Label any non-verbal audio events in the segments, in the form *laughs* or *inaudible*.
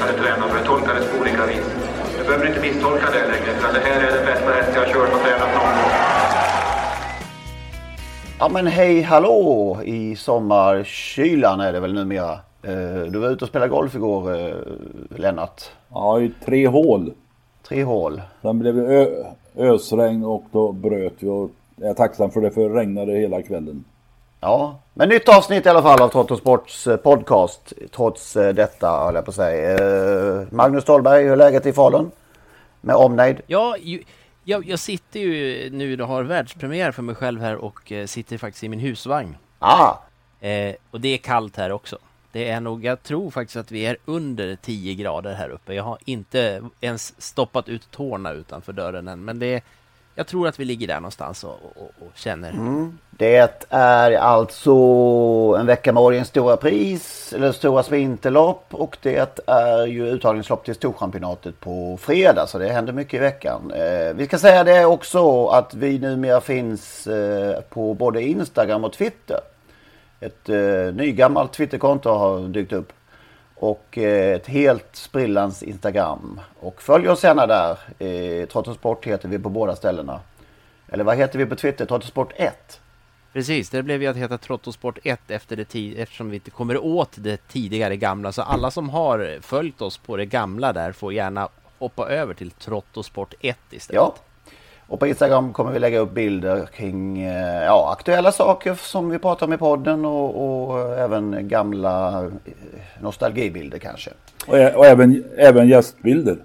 hade tränat för det tolkades på olika vis. Du behöver inte misstolka det längre, för det här är den bästa häst jag har kört och tränat någon gång. Ja men hej hallå i sommarkylan är det väl numera. Eh, Du var ute och spelade golf igår eh, Lennart. Ja, i tre hål. Tre hål. Sen blev det ösregn och då bröt vi och jag är tacksam för det för det regnade hela kvällen. Ja, men nytt avsnitt i alla fall av Trotto Sports eh, podcast. Trots eh, detta höll jag på att säga. Eh, Magnus Dahlberg, hur är läget i Falun? Med omnejd? Ja, jag, jag sitter ju nu och har världspremiär för mig själv här och sitter faktiskt i min husvagn. Ah, Eh, och det är kallt här också. Det är nog, jag tror faktiskt att vi är under 10 grader här uppe. Jag har inte ens stoppat ut tårna utanför dörren än, men det jag tror att vi ligger där någonstans och, och, och känner. Mm. det är alltså en vecka med Årjängs stora pris, eller Stora Vinterlopp och det är ju uttagningslopp till Storchampionatet på fredag så det händer mycket i veckan. Eh, vi ska säga det också att vi numera finns eh, på både Instagram och Twitter. Ett eh, nygammalt Twitterkonto har dykt upp. Och eh, ett helt sprillans Instagram. Och följ oss gärna där. Eh, Trottosport heter vi på båda ställena. Eller vad heter vi på Twitter? Trottosport 1. Precis, det blev ju att heta Trottosport 1 efter det tid, eftersom vi inte kommer åt det tidigare gamla. Så alla som har följt oss på det gamla där får gärna hoppa över till Trottosport 1 istället. Ja. Och på Instagram kommer vi lägga upp bilder kring eh, ja, aktuella saker som vi pratar om i podden och, och även gamla eh, nostalgibilder kanske. Och, och även, även gästbilder.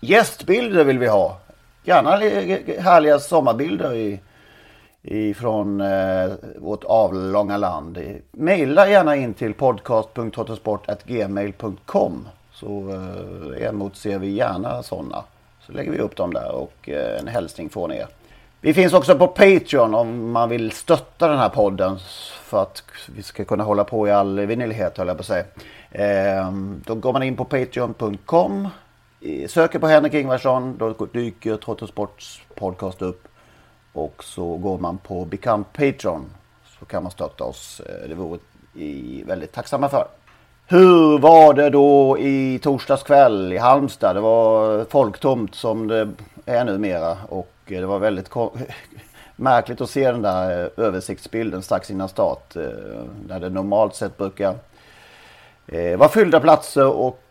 Gästbilder vill vi ha. Gärna li- härliga sommarbilder i, ifrån eh, vårt avlånga land. Maila gärna in till podcast.trottosport.gmail.com så eh, emotser vi gärna sådana. Så lägger vi upp dem där och eh, en hälsning från er. Vi finns också på Patreon om man vill stötta den här podden för att vi ska kunna hålla på i all evinnerlighet höll jag på att säga. Ehm, då går man in på patreon.com Söker på Henrik Ingvarsson, då dyker Trottosports podcast upp. Och så går man på Become Patreon. Så kan man stötta oss. Eh, det vore vi väldigt tacksamma för. Hur var det då i torsdags kväll i Halmstad? Det var folktomt som det är numera. Och det var väldigt *laughs* märkligt att se den där eh, översiktsbilden strax innan start. eh, Där det normalt sett brukar Eh, var fyllda platser och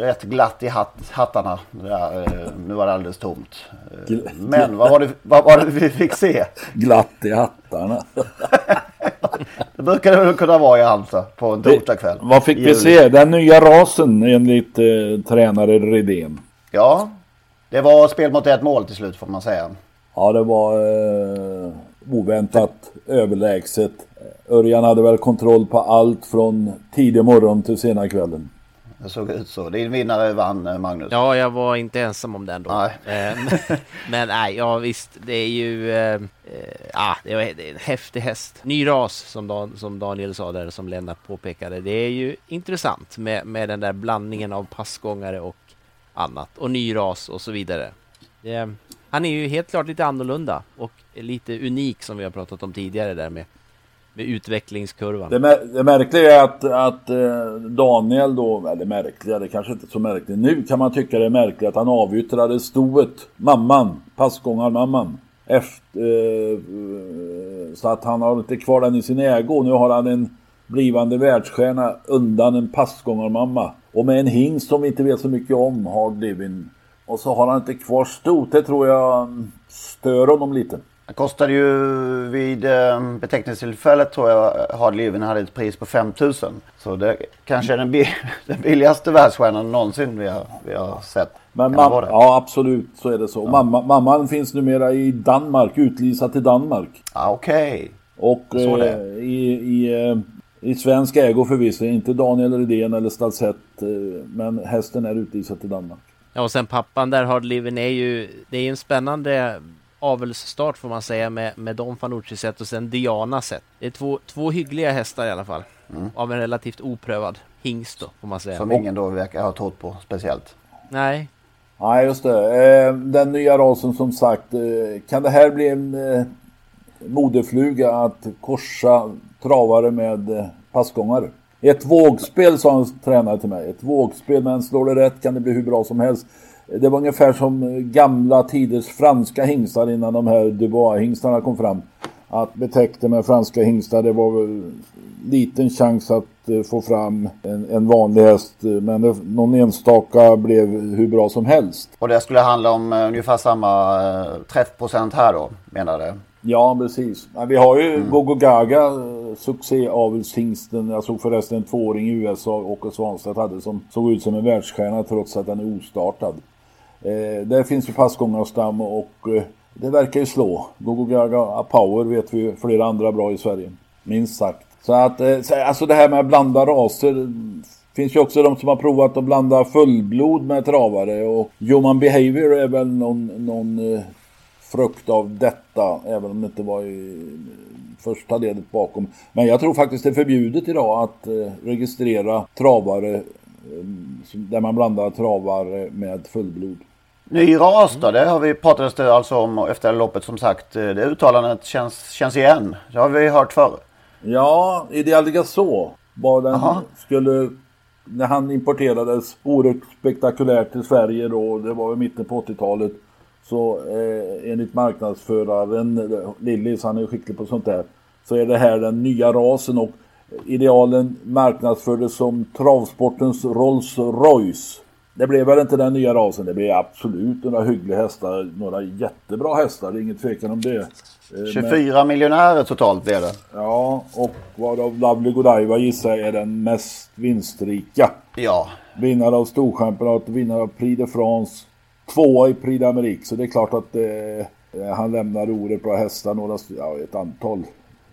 rätt glatt i hatt, hattarna. Där, nu var det alldeles tomt. Men vad var, det, vad var det vi fick se? *laughs* Glatt i hattarna. *laughs* Det brukar det väl kunna vara i Halmstad på en torsdagkväll. Vad fick vi se? Den nya rasen enligt eh, tränare Redén. Ja, det var spel mot ett mål till slut får man säga. Ja, det var eh, oväntat överlägset. Örjan hade väl kontroll på allt från tidig morgon till sena kvällen. Det såg ut så. Din vinnare vann eh, Magnus. Ja, jag var inte ensam om den då. Nej. Eh, men- *laughs* nej, ja visst, det är ju... Eh, eh, ah, det är en häftig häst. Ny ras, som, Dan, som Daniel sa där, som Lennart påpekade. Det är ju intressant med, med den där blandningen av passgångare och annat. Och ny ras och så vidare. Det, han är ju helt klart lite annorlunda och lite unik som vi har pratat om tidigare där med, med utvecklingskurvan. Det, mär- det märkliga är att, att eh, Daniel då, eller märkliga, det kanske inte är så märkligt. Nu kan man tycka det är märkligt att han avyttrade stoet, mamman, passgångarmamman. Efter, eh, så att han har inte kvar den i sin ägo. Nu har han en blivande världsstjärna undan en passgångarmamma. Och med en hingst som vi inte vet så mycket om, Hard Living. Och så har han inte kvar stort. Det tror jag stör honom lite. Det kostade ju vid eh, beteckningstillfället tror jag Hard Living hade ett pris på 5000. Så det kanske är den, bi *laughs* den billigaste världsstjärnan någonsin vi har, vi har sett. Men ja absolut så är det så. Ja. Mamma, mamman finns numera i Danmark, utlisad till Danmark. Ah, Okej. Okay. Och eh, i, i, eh, i svensk ägo förvisso, inte Daniel Redén eller Stalsett. Eh, men hästen är utlisad till Danmark. Ja och sen pappan där, Hard Living, är ju, det är en spännande avelsstart får man säga med, med Don Fanucci sett och sen Diana sett. Det är två, två hyggliga hästar i alla fall. Mm. Av en relativt oprövad hingst då får man säga. Som ingen då verkar ha trott på speciellt. Nej. Nej just det. Eh, den nya rasen som sagt. Eh, kan det här bli en eh, modefluga att korsa travare med passgångare? Ett vågspel sa en tränare till mig. Ett vågspel men slår det rätt kan det bli hur bra som helst. Det var ungefär som gamla tiders franska hingstar innan de här Dubois-hingstarna kom fram. Att betäckte med franska hingstar, det var väl liten chans att uh, få fram en, en, vanlig häst. Men det, någon enstaka blev hur bra som helst. Och det skulle handla om uh, ungefär samma uh, träffprocent här då, menar du? Ja, precis. Vi har ju mm. Gogo Gaga, succéavelshingsten. Jag såg förresten en tvååring i USA, Åke Svanstedt hade, som såg ut som en världsstjärna trots att den är ostartad. Eh, där finns ju passgångarstam och eh, det verkar ju slå. Gogo Gaga Power vet vi ju flera andra bra i Sverige. Minst sagt. Så att, eh, alltså det här med att blanda raser. Finns ju också de som har provat att blanda fullblod med travare och Human Behavior är väl någon, någon eh, frukt av detta. Även om det inte var i eh, första ledet bakom. Men jag tror faktiskt det är förbjudet idag att eh, registrera travare eh, där man blandar travare med fullblod. Ny ras då, det har vi pratat alltså om efter loppet som sagt. Det uttalandet känns, känns igen. Det har vi hört förr. Ja, Ideal så var den Aha. skulle när han importerades oerhört spektakulärt till Sverige då, det var i mitten på 80-talet. Så eh, enligt marknadsföraren Lillis, han är skicklig på sånt där, så är det här den nya rasen och idealen marknadsfördes som travsportens Rolls Royce. Det blev väl inte den nya rasen. Det blev absolut några hyggliga hästar. Några jättebra hästar, det är ingen tvekan om det. 24 Men... miljonärer totalt blev det. Ja, och varav Lovely Godiva gissar jag är den mest vinstrika. Ja. Vinnare av Storchampionat, vinnare av Prix de France, tvåa i Prix d'Amérique. Så det är klart att eh, han lämnar oerhört bra hästar, några, ja, ett antal.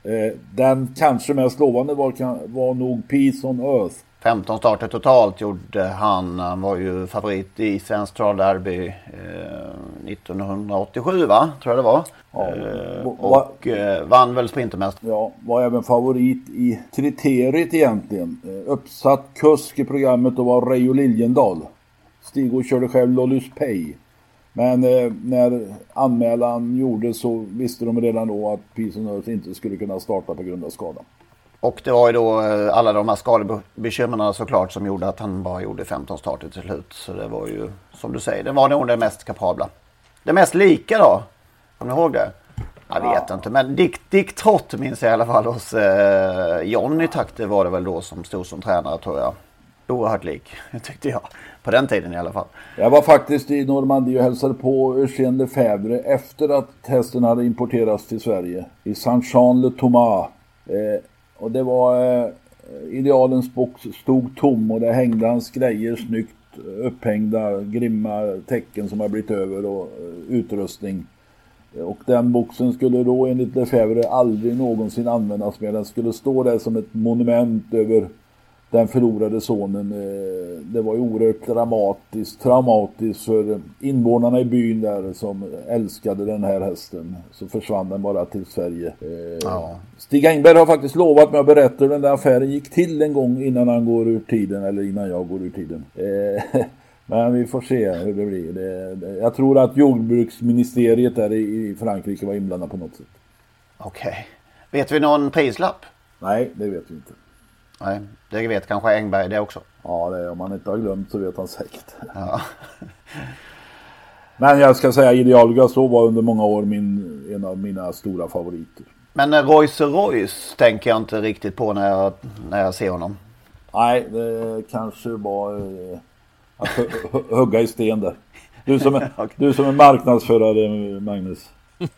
Eh, den kanske mest lovande var, var nog Peace on Earth. 15 starter totalt gjorde han. Han var ju favorit i Svensk Travderby eh, 1987 va? Tror jag det var. Ja, eh, och eh, vann väl Sprintermästaren. Ja, var även favorit i kriteriet egentligen. Eh, uppsatt kusk i programmet och var Reijo Liljendal. Stig körde själv Lollus Pay. Men eh, när anmälan gjordes så visste de redan då att Peace inte skulle kunna starta på grund av skada. Och det var ju då eh, alla de här skadebekymren såklart som gjorde att han bara gjorde 15 starter till slut. Så det var ju som du säger, det var nog det mest kapabla. Det mest lika då? Kommer ni ihåg det? Jag vet ja. inte, men Dick, Dick Trott minns jag i alla fall hos eh, Johnny Takte var det väl då som stod som tränare tror jag. Oerhört lik, *laughs* tyckte jag. På den tiden i alla fall. Jag var faktiskt i Normandie och hälsade på Eugène Lefebvre efter att hästen hade importerats till Sverige. I Saint-Jean-le-Thomas. Eh, och det var eh, idealens box stod tom och det hängde hans grejer snyggt upphängda grimma tecken som har blivit över och eh, utrustning. Och den boxen skulle då enligt Lefebvre aldrig någonsin användas mer. Den skulle stå där som ett monument över den förlorade sonen. Eh, det var ju oerhört dramatiskt, traumatiskt för invånarna i byn där som älskade den här hästen. Så försvann den bara till Sverige. Eh, ja. Stig Engberg har faktiskt lovat mig att berätta hur den där affären gick till en gång innan han går ur tiden, eller innan jag går ur tiden. Eh, *laughs* men vi får se hur det blir. Det, det, jag tror att jordbruksministeriet där i Frankrike var inblandat på något sätt. Okej. Okay. Vet vi någon prislapp? Nej, det vet vi inte. Nej, det vet kanske Engberg det också. Ja, det, om han inte har glömt så vet han säkert. Ja. *laughs* Men jag ska säga Ideal Gasol var under många år min, en av mina stora favoriter. Men eh, Royce Royce tänker jag inte riktigt på när jag, när jag ser honom. Nej, det kanske var eh, att hugga i sten där. Du som är, *laughs* okay. du som är marknadsförare Magnus. *laughs*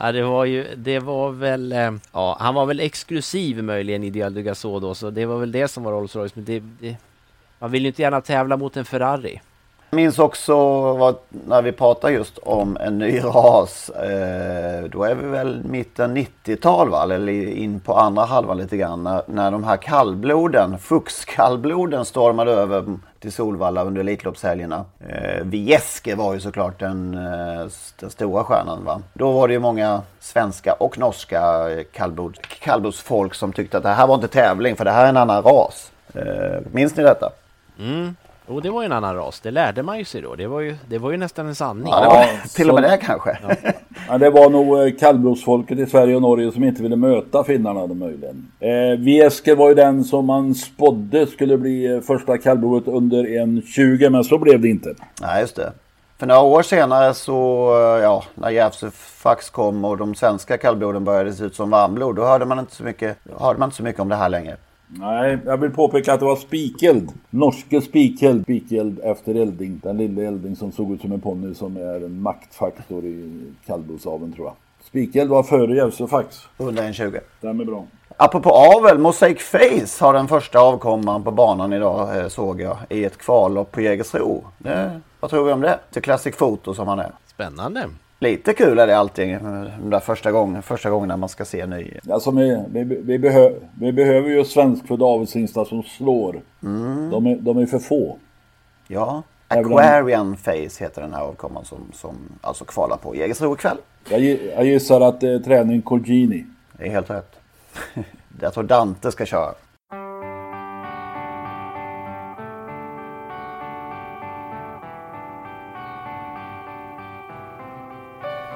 ja, det var ju, det var väl, eh, ja, han var väl exklusiv möjligen i Dial de då, så det var väl det som var Rolls Royce. Men det, det, man vill ju inte gärna tävla mot en Ferrari. Jag minns också vad, när vi pratade just om en ny ras. Eh, då är vi väl mitten 90-tal va? Eller in på andra halvan lite grann. När, när de här kallbloden, fuxkallbloden stormade över till Solvalla under Elitloppshelgerna. Eh, Vieske var ju såklart den, eh, den stora stjärnan. Va? Då var det ju många svenska och norska kallblod, kallblodsfolk som tyckte att det här var inte tävling för det här är en annan ras. Eh, minns ni detta? Mm. Och det var ju en annan ras, det lärde man ju sig då. Det var ju, det var ju nästan en sanning. Ja, var, *laughs* till och med det kanske. Ja. *laughs* ja. det var nog eh, kallblodsfolket i Sverige och Norge som inte ville möta finnarna då möjligen. Eh, Viesker var ju den som man spådde skulle bli eh, första kallblodet under en 20 men så blev det inte. Nej, just det. För några år senare så, eh, ja, när Järvsöfax kom och de svenska kallbloden började se ut som varmblod, då hörde man inte så mycket, hörde man inte så mycket om det här längre. Nej, jag vill påpeka att det var spikeld. Norske spikeld. Spikeld efter elding. Den lilla elding som såg ut som en ponny som är en maktfaktor i kallblodsaveln tror jag. Spikeld var före Järvsöfax. 120. Den är bra. Apropå avel, Mosaic Face har den första avkomman på banan idag eh, såg jag i ett kvallopp på Jägersro. vad tror vi om det? Till Classic Photo som han är. Spännande. Lite kul är det alltid, de där första gången, första gången när man ska se ny. Alltså vi, vi, vi, behö, vi behöver ju svenskfödda avelshingstar som slår. Mm. De, är, de är för få. Ja, Aquarian Face heter den här avkomman som, som alltså kvalar på Jägersro ikväll. Jag, jag gissar att det är träning Colgini. Det är helt rätt. *laughs* jag tror Dante ska köra.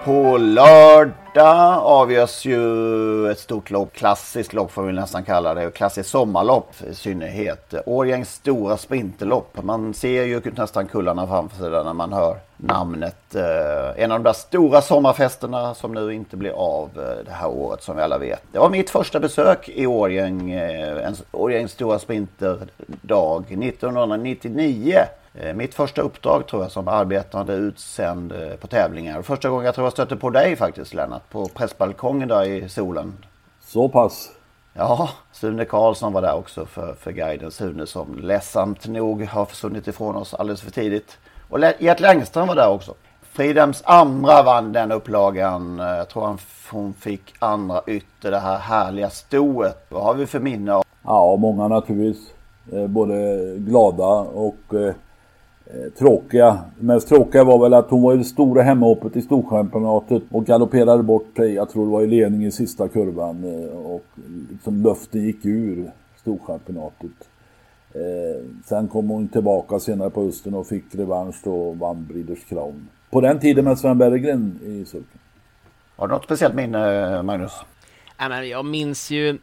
På lördag avgörs ju ett stort lopp, klassiskt lopp får vi nästan kalla det, klassiskt sommarlopp i synnerhet. Årgängs stora sprinterlopp. Man ser ju nästan kullarna framför sig där när man hör namnet. Eh, en av de där stora sommarfesterna som nu inte blir av eh, det här året som vi alla vet. Det var mitt första besök i Årgäng, eh, Årjängs Årgängs stora sprinterdag 1999. Eh, mitt första uppdrag tror jag som arbetande utsänd eh, på tävlingar. Första gången jag tror jag stötte på dig faktiskt Lennart. På pressbalkongen där i solen. Så pass? Ja, Sune Karlsson var där också för, för guiden. Sune som ledsamt nog har försvunnit ifrån oss alldeles för tidigt. Och Gert Längström var där också. Fridhems Amra vann den upplagan. Eh, jag tror han, hon fick andra ytter, det här härliga stoet. Vad har vi för minne? Ja, många naturligtvis. Både glada och tråkiga. Det mest tråkiga var väl att hon var i det stora hemmahoppet i Storchampionatet och galopperade bort sig. Jag tror det var i ledning i sista kurvan eh, och liksom luften gick ur Storchampionatet. Eh, sen kom hon tillbaka senare på hösten och fick revansch då och vann Breeders Crown. På den tiden med Sven Berggren i sulken. Har du något speciellt minne Magnus? jag minns ju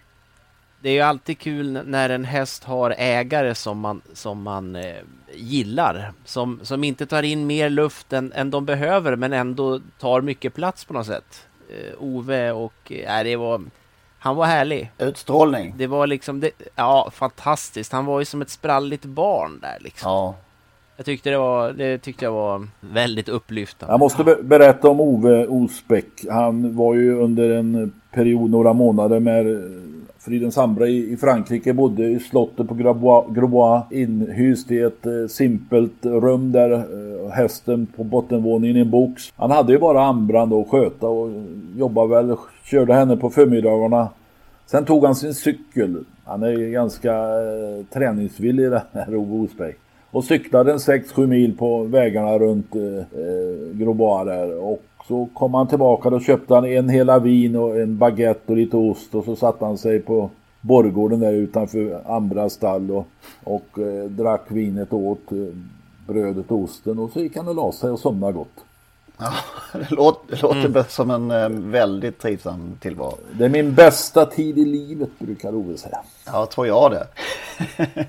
det är ju alltid kul när en häst har ägare som man, som man eh, gillar. Som, som inte tar in mer luft än, än de behöver men ändå tar mycket plats på något sätt. Eh, Ove och... Eh, det var, han var härlig. Utstrålning. Det var liksom... Det, ja, fantastiskt. Han var ju som ett spralligt barn där liksom. Ja. Jag tyckte det var, det tyckte jag var väldigt upplyftande. Jag måste be berätta om Ove Osbeck. Han var ju under en period, några månader med Fridens Ambra i, Frankrike bodde i slottet på Grosbois inhyst i ett eh, simpelt rum där eh, hästen på bottenvåningen i en box. Han hade ju bara Ambran då att sköta och jobbade väl, körde henne på förmiddagarna. Sen tog han sin cykel. Han är ju ganska eh, träningsvillig den här Ove Osberg. Och cyklade en 6-7 mil på vägarna runt eh, eh Grobois Grosbois där. Och så kom han tillbaka och köpte han en hela vin och en baguette och lite ost och så satte han sig på borggården där utanför Ambra stall och, och eh, drack vinet åt eh, brödet och osten och så gick han och la sig och somnade gott. Ja, *laughs* det låter, det låter mm. som en eh, väldigt trivsam tillvaro. Det är min bästa tid i livet brukar Ove säga. Ja, tror jag det. *laughs*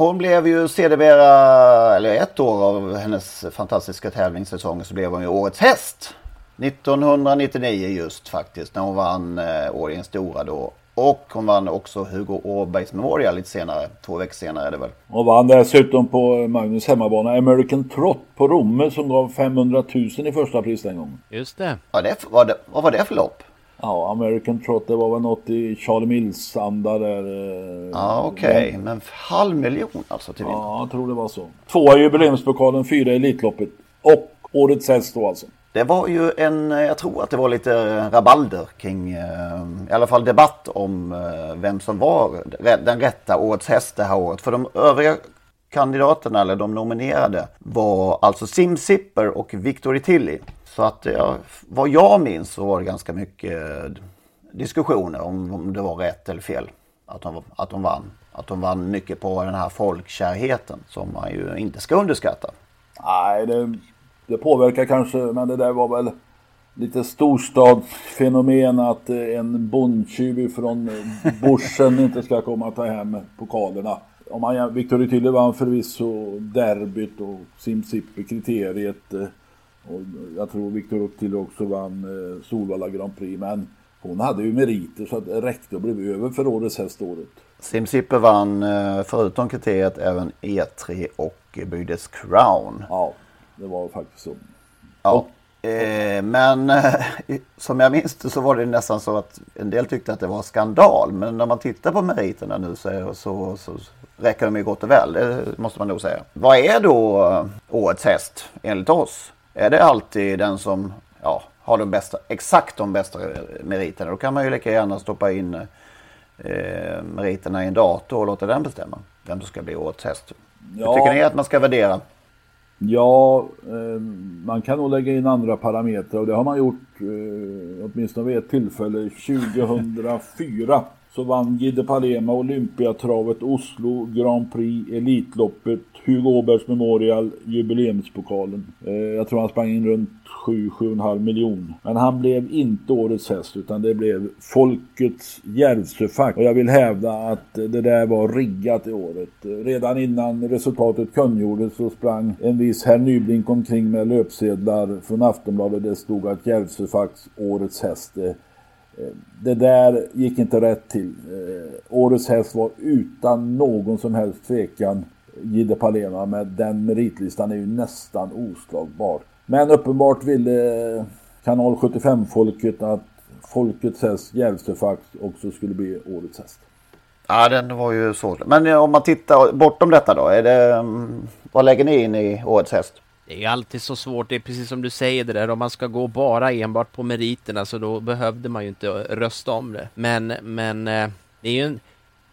Hon blev ju sedermera, eller ett år av hennes fantastiska tävlingssäsong så blev hon ju årets häst. 1999 just faktiskt när hon vann eh, Årjängs Stora då. Och hon vann också Hugo Åbergs Memorial lite senare. Två veckor senare är det väl. Och vann dessutom på Magnus hemmabana American Trot på Romme som gav 500 000 i första pris den gången. Just det. Vad, det, vad, det, vad var det för lopp? Ja, American Trot, det var väl något i Charlie Mills-anda där. eh, Ja okej, okay. men halv miljon alltså till. Ja, jag tror det var så. Tvåa i jubileumspokalen, fyra i Elitloppet. Och årets häst då alltså. Det var ju en, jag tror att det var lite rabalder kring, eh, i alla fall debatt om eh, vem som var den rätta årets häst det här året. För de övriga kandidaterna, eller de nominerade, var alltså Sim Zipper och Victor Tilly. Så att ja, vad jag minns så var det ganska mycket diskussioner om, om det var rätt eller fel att de, att de vann. Att de vann mycket på den här folkkärheten som man ju inte ska underskatta. Nej, det, det påverkar kanske, men det där var väl lite storstadsfenomen att en bondtjuv från Borsen *laughs* inte ska komma och ta hem pokalerna. Om man, Victor Tilly vann förvisso derbyt och Simsippi kriteriet. Och jag tror Victor Tilly också vann Solvalla Grand Prix. Men hon hade ju meriter så att det räckte och blev över för årets häst året. Simsipper vann förutom kriteriet även E3 och byggdes Crown. Ja, det var faktiskt så. Ja, eh, men eh, som jag minns det så var det nästan så att en del tyckte att det var skandal. Men när man tittar på meriterna nu så, så, så räcker de ju gott och väl. Det måste man nog säga. Vad är då eh, årets häst enligt oss? Är det alltid den som ja, har de bästa, exakt de bästa meriterna? Då kan man ju lika gärna stoppa in eh, meriterna i en dator och låta den bestämma vem som ska bli årets häst. Ja. Hur tycker ni att man ska värdera? Ja, eh, man kan nog lägga in andra parametrar och det har man gjort eh, åtminstone vid ett tillfälle 2004. Så vann Gide Palema Olympiatravet Oslo Grand Prix Elitloppet Hugo Åbergs Memorial jubileumspokalen. Eh, jag tror han sprang in runt 7-7,5 miljon. Men han blev inte årets häst utan det blev Folkets Järvsöfack. Och jag vill hävda att det där var riggat i året. Redan innan resultatet kungjordes så sprang en viss herr Nyblink omkring med löpsedlar från Aftonbladet. Det stod att Järvsöfacks årets häst eh, det där gick inte rätt till. Eh, årets häst var utan någon som helst tvekan Gide Palema med den meritlistan är ju nästan oslagbar. Men uppenbart ville eh, kanal 75-folket att folkets häst Järvsöfax också skulle bli årets häst. Ja, den var ju så. Men eh, om man tittar bortom detta då, är det, mm, vad lägger ni in i årets häst? Det är alltid så svårt, det är precis som du säger det där, om man ska gå bara enbart på meriterna så då behövde man ju inte rösta om det. Men, men eh, det är ju en,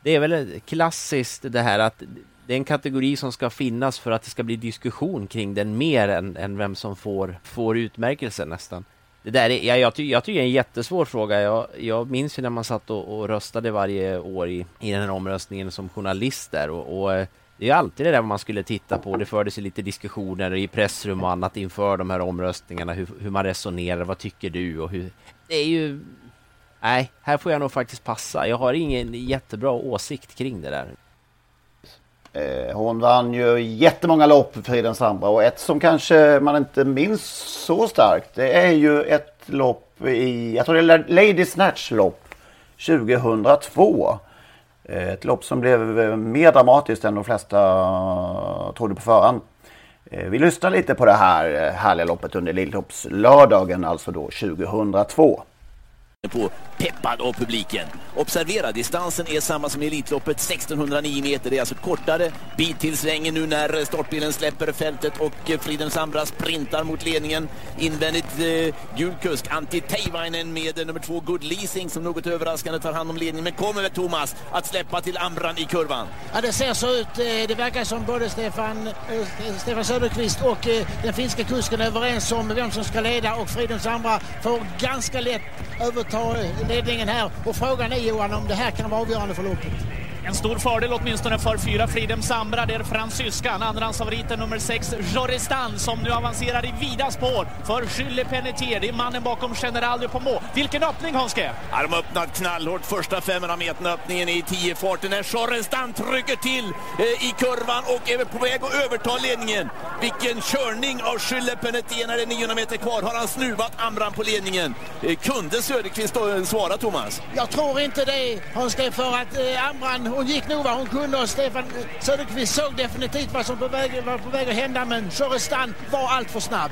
det är väl klassiskt det här att det är en kategori som ska finnas för att det ska bli diskussion kring den mer än, än vem som får, får utmärkelsen nästan. Det där är, jag, jag, ty, jag tycker det är en jättesvår fråga. Jag, jag minns ju när man satt och, och röstade varje år i, i den här omröstningen som journalist där och, och eh, det är alltid det där man skulle titta på. Det fördes ju lite diskussioner i pressrum och annat inför de här omröstningarna. Hur, hur man resonerar, vad tycker du och hur... Det är ju... Nej, här får jag nog faktiskt passa. Jag har ingen jättebra åsikt kring det där. Eh, hon vann ju jättemånga lopp, Friden Sandra, och ett som kanske man inte minns så starkt, det är ju ett lopp i, jag tror det är Lady Snatch lopp 2002. Eh, ett lopp som blev eh, mer dramatiskt än de flesta eh, trodde på förhand. Vi lyssnar lite på det här härliga loppet under Lilltoppslördagen, alltså då 2002 på peppad av publiken. Observera, distansen är samma som i Elitloppet, 1609 meter. Det är alltså kortare bit till svängen nu när startbilen släpper fältet och eh, Friden Sambra sprintar mot ledningen. Invändigt eh, gul kusk, Antti Teivainen med eh, nummer två Good Leasing som något överraskande tar hand om ledningen. Men kommer väl Thomas att släppa till Amran i kurvan? Ja, det ser så ut. Eh, det verkar som både Stefan, eh, Stefan Söderqvist och eh, den finska kusken är överens om vem som ska leda och Friden Sambra får ganska lätt överta eh, ledningen här. Och frågan är Johan om det här kan vara avgörande för loppet. En stor fördel åtminstone för fyra Fridhem Sambra. Det är fransyskan, andrahandsfavoriten nummer sex Joristan som nu avancerar i vida spår för Gilles Penetier. Det är mannen bakom General Pommeau. Vilken öppning Hanske! Ja, de har öppnat knallhårt första 500 meter öppningen i 10-farten när Joristan trycker till eh, i kurvan och är på väg att överta ledningen. Vilken körning av Gilles Penetier när det är 900 meter kvar. Har han snuvat Amran på ledningen? Eh, kunde Söderqvist då svara Thomas? Jag tror inte det, Hanske, för att eh, Amran, hon gick nog vad hon kunde och Stefan Söderqvist såg definitivt vad som på väg, var på väg att hända men Sorestan var allt för snabb.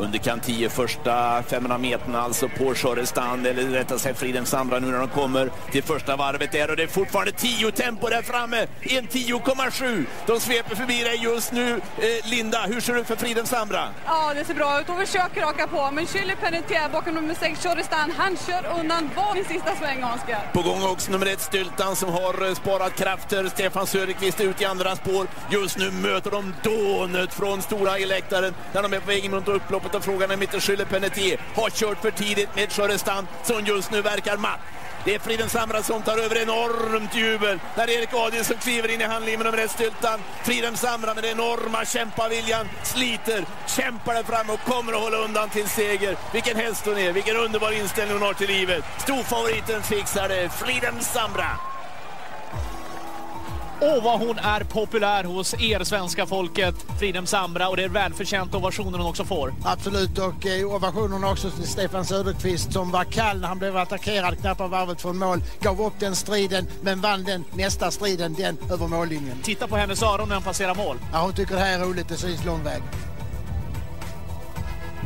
Underkant 10 första 500 meterna alltså på Sjörestand, eller rättare sagt Fridhem Sandra nu när de kommer till första varvet där och det är fortfarande 10 tempo där framme. En 10,7. De sveper förbi dig just nu. Eh, Linda, hur ser det ut för Fridhem Sandra? Ja, det ser bra ut. Hon försöker raka på, men Chile Penetier bakom nummer 6, Sjörestand, han kör undan var sista sväng, Hanska. På gång också nummer ett Styltan som har eh, sparat krafter. Stefan Söderqvist ut i andra spår. Just nu möter de dånet från stora läktaren när de är på väg mot upploppet framåt och frågan är om inte Schüller Penetier har kört för tidigt med Sjörestan som just nu verkar matt. Det är Friden Samra som tar över enormt jubel när Erik Adielsson kliver in i handlinjen med nummer Styltan. Friden Samra med den enorma kämpaviljan sliter, kämpar där fram och kommer att hålla undan till seger. Vilken häst hon är, vilken underbar inställning hon har till livet. Storfavoriten fixar det, Friden Samra. Åh, vad hon är populär hos er svenska folket, Fridhem Sambra, och det är välförtjänt ovationer hon också får. Absolut, och eh, ovationen också till Stefan Söderqvist som var kall när han blev attackerad knappt varvet från mål. Gav upp den striden, men vann den nästa striden, den över mållinjen. Titta på hennes öron när hon passerar mål. Ja, hon tycker det här är roligt, det syns lång väg.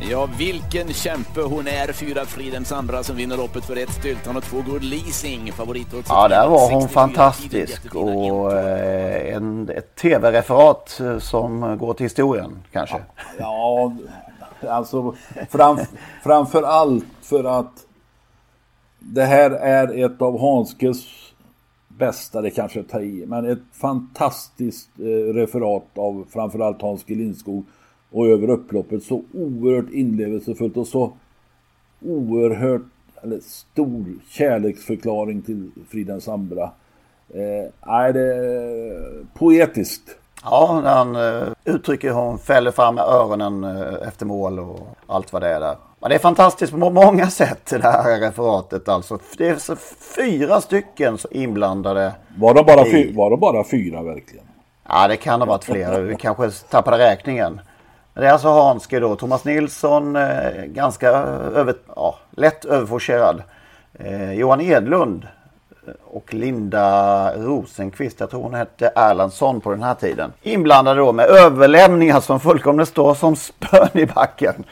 Ja, vilken kämpe hon är, fyra Fridhems andra som vinner loppet för ett Styltan och två Good Leasing. Favoritodds. Ja, där var hon fantastisk och eh, en, ett tv-referat eh, som går till historien kanske. Ja, alltså fram, framför allt för att det här är ett av Hanskes bästa, det kanske tar i, men ett fantastiskt eh, referat av framförallt Hans G. Lindskog och över upploppet så oerhört inlevelsefullt och så oerhört eller stor kärleksförklaring till Friden Sambra. Eh, nej, det är poetiskt. Ja, han uh, uttrycker hur hon fäller fram öronen uh, efter mål och allt vad det är där. Men det är fantastiskt på många sätt det här referatet alltså. Det är så fyra stycken inblandade. Var de bara, i... var de bara fyra verkligen? Ja, det kan ha varit fler. Vi kanske tappade räkningen. Det är alltså Hanske då, Thomas Nilsson, eh, ganska över, ja, lätt överforcerad. Eh, Johan Edlund eh, och Linda Rosenqvist, jag tror hon hette Erlandsson på den här tiden. Inblandade då med överlämningar som fullkomligt står som spön i backen.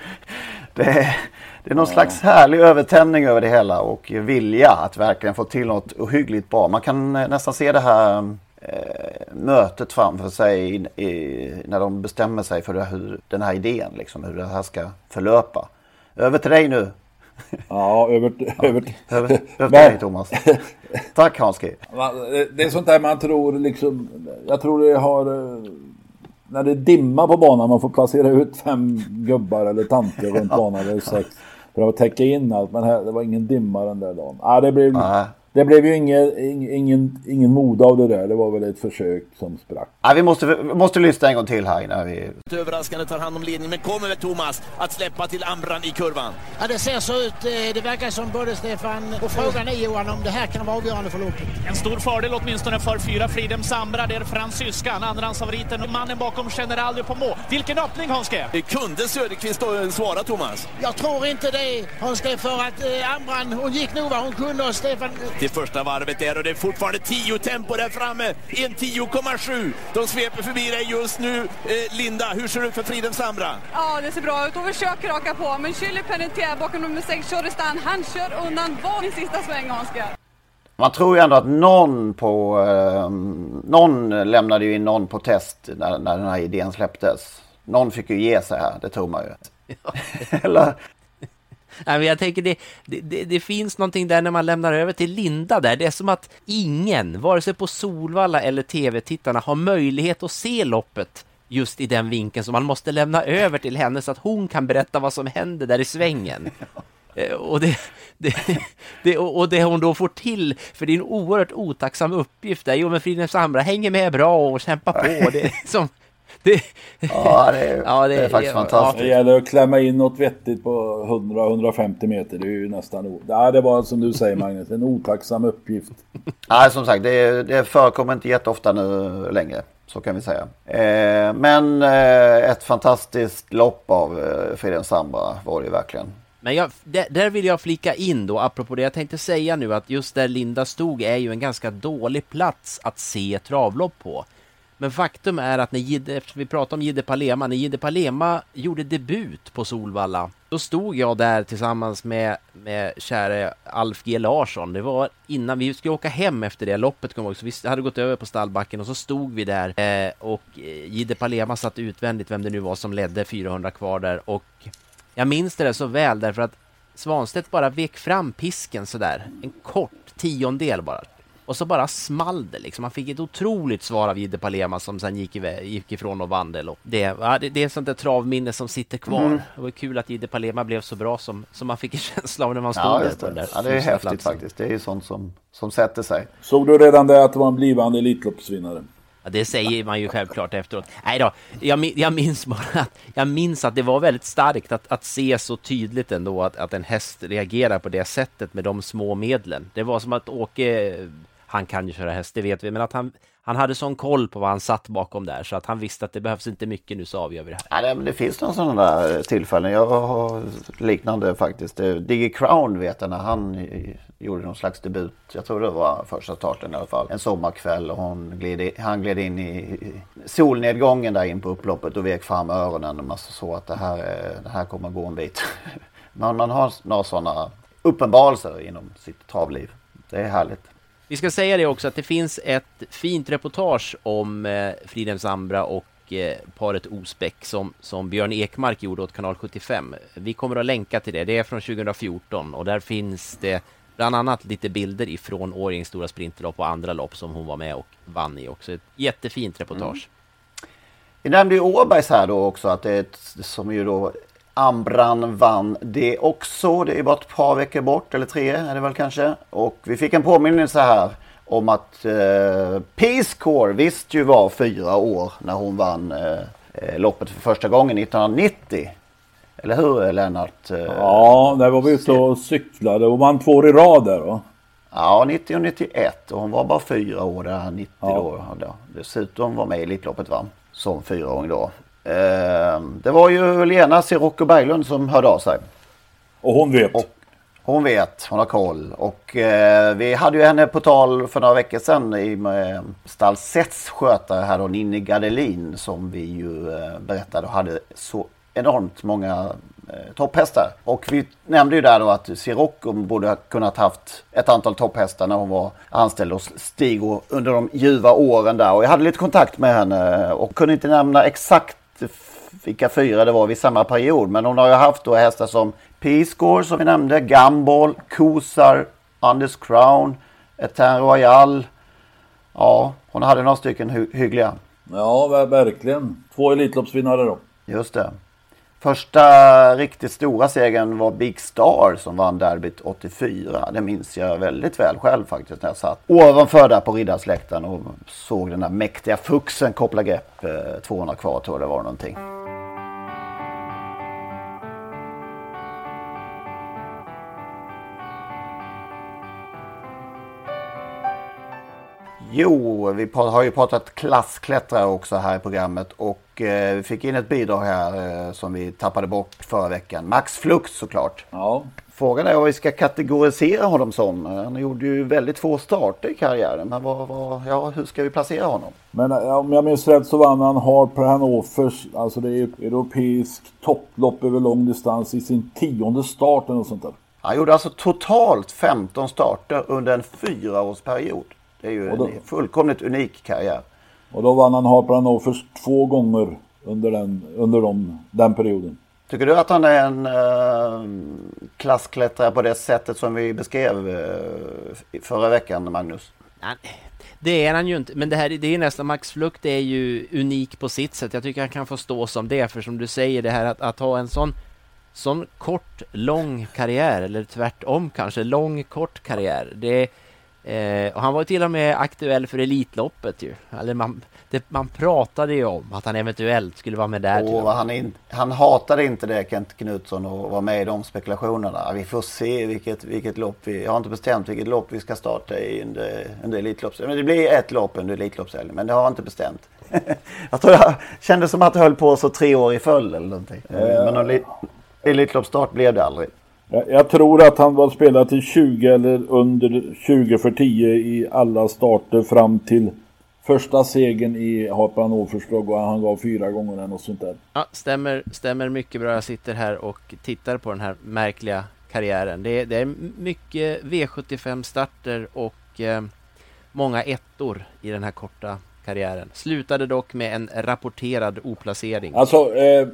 Det är, det är någon slags härlig övertändning över det hela och vilja att verkligen få till något ohyggligt bra. Man kan eh, nästan se det här mötet framför sig i, i, när de bestämmer sig för hur, den här idén, liksom, hur det här ska förlöpa. Över till dig nu. Ja, över, ja, över, över, över till dig Thomas. Tack Hanski. Det är sånt där man tror liksom, jag tror det har, när det är dimma på banan, man får placera ut fem gubbar eller tanter runt *laughs* banan eller sex. För att täcka in allt, men här, det var ingen dimma den där dagen. Ja, det blev... Nej. Det blev ju ingen, ingen, ingen mode av det där. Det var väl ett försök som sprack. Ja, vi, måste, vi måste lyssna en gång till här innan vi... Överraskande tar hand om ledningen, men kommer väl Thomas att släppa till Amran i kurvan? Ja, det ser så ut. Eh, det verkar som både Stefan och frågan är Johan om det här kan vara avgörande för loppet. En stor fördel åtminstone för fyra Fridhem Sambra. Det är fransyskan, andrahandsfavoriten, mannen bakom General Pommeau. Vilken öppning Hanske! Kunde Söderqvist då svara Thomas? Jag tror inte det Hanske, för att eh, Amran, hon gick nog vad hon kunde och Stefan till första varvet där och det är fortfarande 10 tempo där framme. En 10,7. De sveper förbi dig just nu. Eh, Linda, hur ser det ut för Fridhem Sambra? Ja, det ser bra ut. Hon försöker raka på, men Chile Penetier bakom nummer 6, Choristan, han kör undan var i sista sväng, Hanska. Man tror ju ändå att någon på... Eh, någon lämnade ju in någon på test när, när den här idén släpptes. Någon fick ju ge sig här, det tror man ju. *laughs* Ja. Eller Nej, men jag tänker det, det, det, finns någonting där när man lämnar över till Linda där. Det är som att ingen, vare sig på Solvalla eller tv-tittarna, har möjlighet att se loppet just i den vinkeln. Så man måste lämna över till henne så att hon kan berätta vad som händer där i svängen. *laughs* Eh, och det, det, det, och det hon då får till, för det är en oerhört otacksam uppgift där. Jo men Fridhems Ambra hänger med bra och kämpar på. Det är som, det, ja, det är, *laughs* ja, det är, det är faktiskt ja, fantastiskt. Det gäller att klämma in något vettigt på 100-150 meter. Det är ju nästan... Ja, det var som du säger Magnus, en otacksam uppgift. Nej, som sagt, det, det förekommer inte jätteofta nu längre. Så kan vi säga. Eh, men eh, ett fantastiskt lopp av eh, Fridhem Sambra var det ju verkligen. Men jag, där, där, vill jag flika in då, apropå det jag tänkte säga nu, att just där Linda stod är ju en ganska dålig plats att se travlopp på. Men faktum är att när Gide, eftersom vi pratade om Gide Palema, när Gide Palema gjorde debut på Solvalla, då stod jag där tillsammans med, med käre Alf G Larsson. Det var innan vi skulle åka hem efter det loppet, kom ihåg, så vi hade gått över på stallbacken och så stod vi där eh, och eh, Gide Palema satt utvändigt, vem det nu var som ledde 400 kvar där och jag minns det så väl därför att Svanstedt bara vek fram pisken sådär, en kort tiondel bara. Och så bara small det liksom. Han fick ett otroligt svar av Jidde Palema som sen gick, iväg, gick ifrån och vann det. Det, ja, det, det är sånt där travminne som sitter kvar. Mm. Det var kul att Jidde Palema blev så bra som, som man fick en *laughs* känsla av när man stod ja, där. På den där ja, det är häftigt platsen. faktiskt. Det är ju sånt som, som sätter sig. Såg du redan det att det var en blivande Elitloppsvinnare? Ja, det säger man ju självklart efteråt. Nej då, jag, jag, minns bara att, jag minns att det var väldigt starkt att, att se så tydligt ändå att, att en häst reagerar på det sättet med de små medlen. Det var som att Åke han kan ju köra häst, det vet vi, men att han, han hade sån koll på vad han satt bakom där så att han visste att det behövs inte mycket nu så avgör vi det här. Ja, men det finns några sådana där tillfällen. Jag har liknande faktiskt. Eh, Diggy Crown vet jag när han eh, gjorde någon slags debut. Jag tror det var första starten i alla fall. En sommarkväll och hon gled, han gled in i solnedgången där in på upploppet och vek fram öronen och man såg att det här, eh, det här kommer gå en bit. *laughs* Men man har några sådana uppenbarelser inom sitt travliv. Det är härligt. Vi ska säga det också att det finns ett fint reportage om eh, Fridhem Sambra och eh, paret Osbeck som, som Björn Ekmark gjorde åt kanal 75. Vi kommer att länka till det. Det är från 2014 och där finns det bland annat lite bilder ifrån Årjängs stora sprinterlopp och andra lopp som hon var med och vann i också. Ett jättefint reportage. Mm. Vi nämnde ju Åbergs här då också att det är ett, som ju då Ambran vann det också. Det är bara ett par veckor bort, eller tre är det väl kanske. Och vi fick en påminnelse här om att eh, Peace Corps visst ju var fyra år när hon vann eh, eh loppet för första gången 1990. Eller hur Lennart? Eh, ja, där var vi ute och cyklade och vann två år i rad där då. Ja, 90 och 91 och hon var bara fyra år där 90 ja. då. Dessutom var med i Elitloppet va? Som fyraåring då. Eh, det var ju Lena Sirocco Berglund som hörde av sig. Och hon vet? Och hon vet, hon har koll. Och eh, vi hade ju henne på tal för några veckor sedan i med Stall Sets skötare här då, Ninni Gardelin som vi ju eh, berättade hade så enormt många eh, topphästar. Och vi nämnde ju där då att Sirocco borde ha kunnat haft ett antal topphästar när hon var anställd hos Stigo under de ljuva åren där. Och jag hade lite kontakt med henne och kunde inte nämna exakt vilka fyra det var vid samma period. Men hon har ju haft då hästar som Peace som vi nämnde, Gumball, Kosar, Anders Crown, Etain Royal. Ja, hon hade några stycken hy hyggliga. Ja, verkligen. Två Elitloppsvinnare då. Just det. Första riktigt stora segern var Big Star som vann derbyt 84. Det minns jag väldigt väl själv faktiskt när jag satt ovanför där på Riddarsläktaren och såg den där mäktiga fuxen koppla grepp. Eh, 200 kvar tror jag det var någonting. Jo, vi har ju pratat klassklättrare också här i programmet och vi fick in ett bidrag här eh, som vi tappade bort förra veckan. Max Flux såklart. Ja. Frågan är vad vi ska kategorisera honom som. Han gjorde ju väldigt få starter i karriären. Men vad, vad, ja, hur ska vi placera honom? Men eh, om jag minns rätt så vann han Harper Hannovers, alltså det är europeisk topplopp över lång distans i sin tionde start eller något sånt där. Han gjorde alltså totalt 15 starter under en fyraårsperiod. Det är ju då, en fullkomligt unik karriär. Och då vann han Harper först två gånger under den, under de, den perioden. Tycker du att han är en uh, klassklättrare på det sättet som vi beskrev uh, förra veckan, Magnus? Nej, det är han ju inte. Men det här det är nästan Max Flukt är ju unik på sitt sätt. Jag tycker han kan få stå som det. För som du säger, det här att, att ha en sån sån kort, lång karriär, eller tvärtom kanske, lång, kort karriär. Det, eh, och han var ju till och med aktuell för Elitloppet ju. Eller man, det, man pratade ju om att han eventuellt skulle vara med där. Och han, in, han hatade inte det Kent Knutsson och var med i de spekulationerna. Vi får se vilket, vilket lopp vi... Jag har inte bestämt vilket lopp vi ska starta i under, under Elitloppshelgen. Men det blir ett lopp under Elitloppshelgen, men det har jag inte bestämt. *laughs* jag tror jag kände som att det höll på så tre år i följd eller någonting. Mm. Men någon Elitloppsstart blev det aldrig. Jag tror att han var spelad till 20 eller under 20 för 10 i alla starter fram till första segern i Harpan Åförslag och han gav fyra gånger eller något sånt där. Ja, stämmer, stämmer mycket bra. Jag sitter här och tittar på den här märkliga karriären. Det är, det är mycket V75-starter och eh, många ettor i den här korta karriären. Slutade dock med en rapporterad oplacering. Alltså, eh,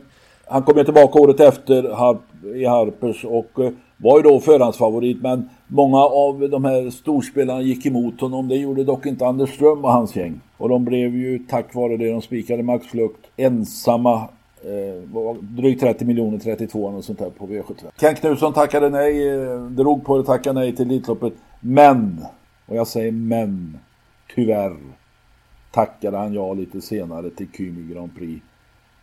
han kom ju tillbaka året efter Harp, i Harpers och eh, var ju då förhandsfavorit men många av de här storspelarna gick emot honom. Det gjorde dock inte Anders Ström och hans gäng. Och de blev ju tack vare det de spikade Max Flukt ensamma eh, drygt 30 miljoner, 32 och sånt där på V75. Ken Knutsson tackade nej, eh, drog på det, tackade nej till Elitloppet. Men, och jag säger men, tyvärr tackade han ja lite senare till Kymi Grand Prix.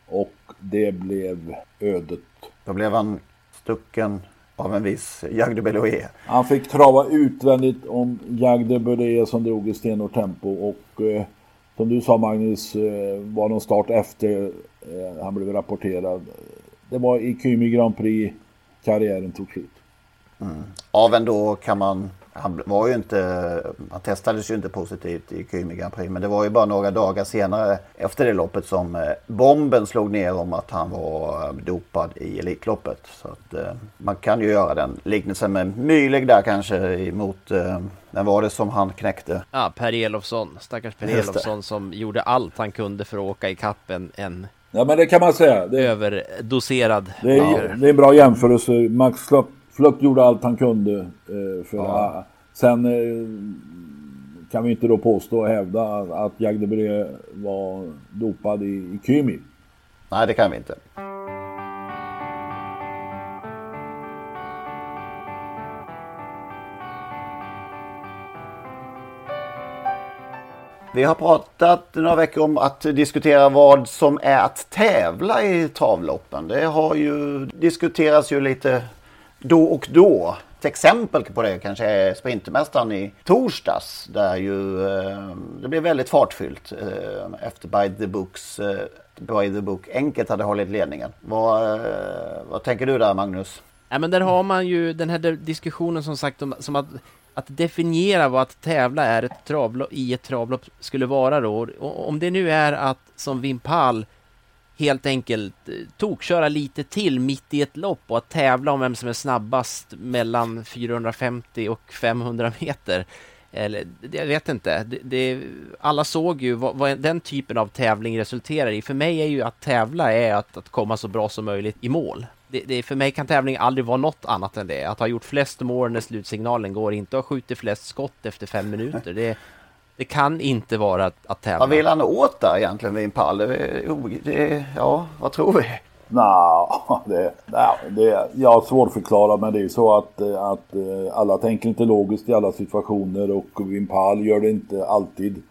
Och det blev ödet. Då blev han stucken av en viss Jagde Beloé. Han fick trava utvändigt om Jagde Beloé som drog i stenhårt tempo och eh, som du sa Magnus eh, var någon start efter eh, han blev rapporterad. Det var i Kymi Grand Prix karriären tog slut. Mm. Av ändå kan man han var ju inte, han testades ju inte positivt i Kymi Grand Prix. Men det var ju bara några dagar senare efter det loppet som eh, bomben slog ner om att han var eh, dopad i Elitloppet. Så att eh, man kan ju göra den liknelsen med Myleg där kanske emot, vem var det som han knäckte? Ja, Per Elofsson, stackars Per Elofsson som gjorde allt han kunde för att åka i kappen en Ja men det kan man säga. Det, överdoserad. Det är, det är en bra jämförelse. Max Fluck gjorde allt han kunde. Eh, för ja. Sen eh, kan vi inte då påstå och hävda att Jagdebré var dopad i, i Kymi. Nej, det kan vi inte. Vi har pratat några veckor om att diskutera vad som är att tävla i travloppen. Det har ju diskuterats ju lite då och då. Ett exempel på det kanske är Sprintermästaren i torsdags där ju eh, det blev väldigt fartfyllt eh, efter By the Books eh, By the Book enkelt hade hållit ledningen. Vad, eh, vad tänker du där Magnus? Ja, men där har man ju den här diskussionen som sagt om, som att, att definiera vad att tävla är ett travlopp, i ett travlopp skulle vara då. Och om det nu är att som Vimpal helt enkelt eh, tokköra lite till mitt i ett lopp och att tävla om vem som är snabbast mellan 450 och 500 meter. Eller, jag vet inte. Det, det, alla såg ju vad, vad, den typen av tävling resulterar i. För mig är ju att tävla är att, att komma så bra som möjligt i mål. Det, det, för mig kan tävling aldrig vara något annat än det. Att ha gjort flest mål när slutsignalen går, inte att ha skjutit flest skott efter fem minuter. Det, det kan inte vara att, att tävla. Vad vill han åt där egentligen vid en pall? Det, ja, vad tror vi? Nå, det, det, jag har svårförklarat men det är ju så att, att eh, alla tänker inte logiskt i alla situationer och Vimpal gör det inte alltid.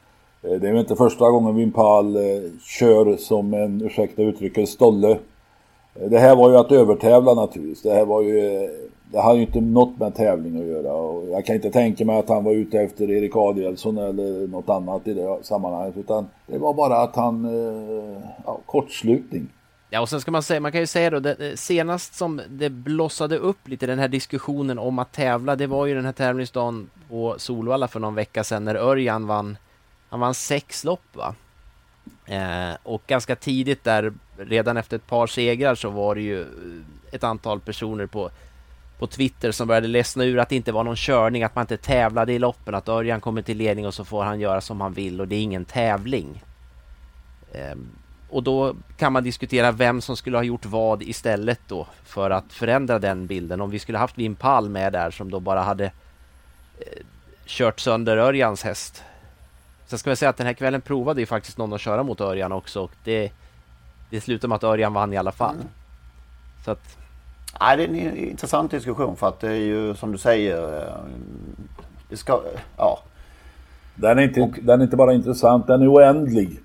Eh, det är väl inte första gången Vimpal eh, kör som en, ursäkta uttrycket, stolle. Det här var ju att övertävla naturligtvis. Det här var ju det har ju inte något med tävling att göra och jag kan inte tänka mig att han var ute efter Erik Adielsson eller något annat i det sammanhanget utan det var bara att han, eh, ja, kortslutning. Ja, och sen ska man säga, man kan ju säga då, det, eh, senast som det blossade upp lite den här diskussionen om att tävla, det var ju den här tävlingsdagen på Solvalla för någon vecka sedan när Örjan vann, han vann sex lopp va? Eh, och ganska tidigt där, redan efter ett par segrar så var det ju eh, ett antal personer på på Twitter som började ledsna ur att det inte var någon körning, att man inte tävlade i loppen, att Örjan kommer till ledning och så får han göra som han vill och det är ingen tävling. Ehm, och då kan man diskutera vem som skulle ha gjort vad istället då för att förändra den bilden. Om vi skulle haft Wim Pall med där som då bara hade eh, kört sönder Örjans häst. Sen ska jag säga att den här kvällen provade ju faktiskt någon att köra mot Örjan också och det, det slutade med att Örjan vann i alla fall. Mm. Så att Nej, det är en intressant diskussion för att det är ju som du säger. eh, Det ska, ja. Den är, inte, den är inte bara intressant, den är oändlig.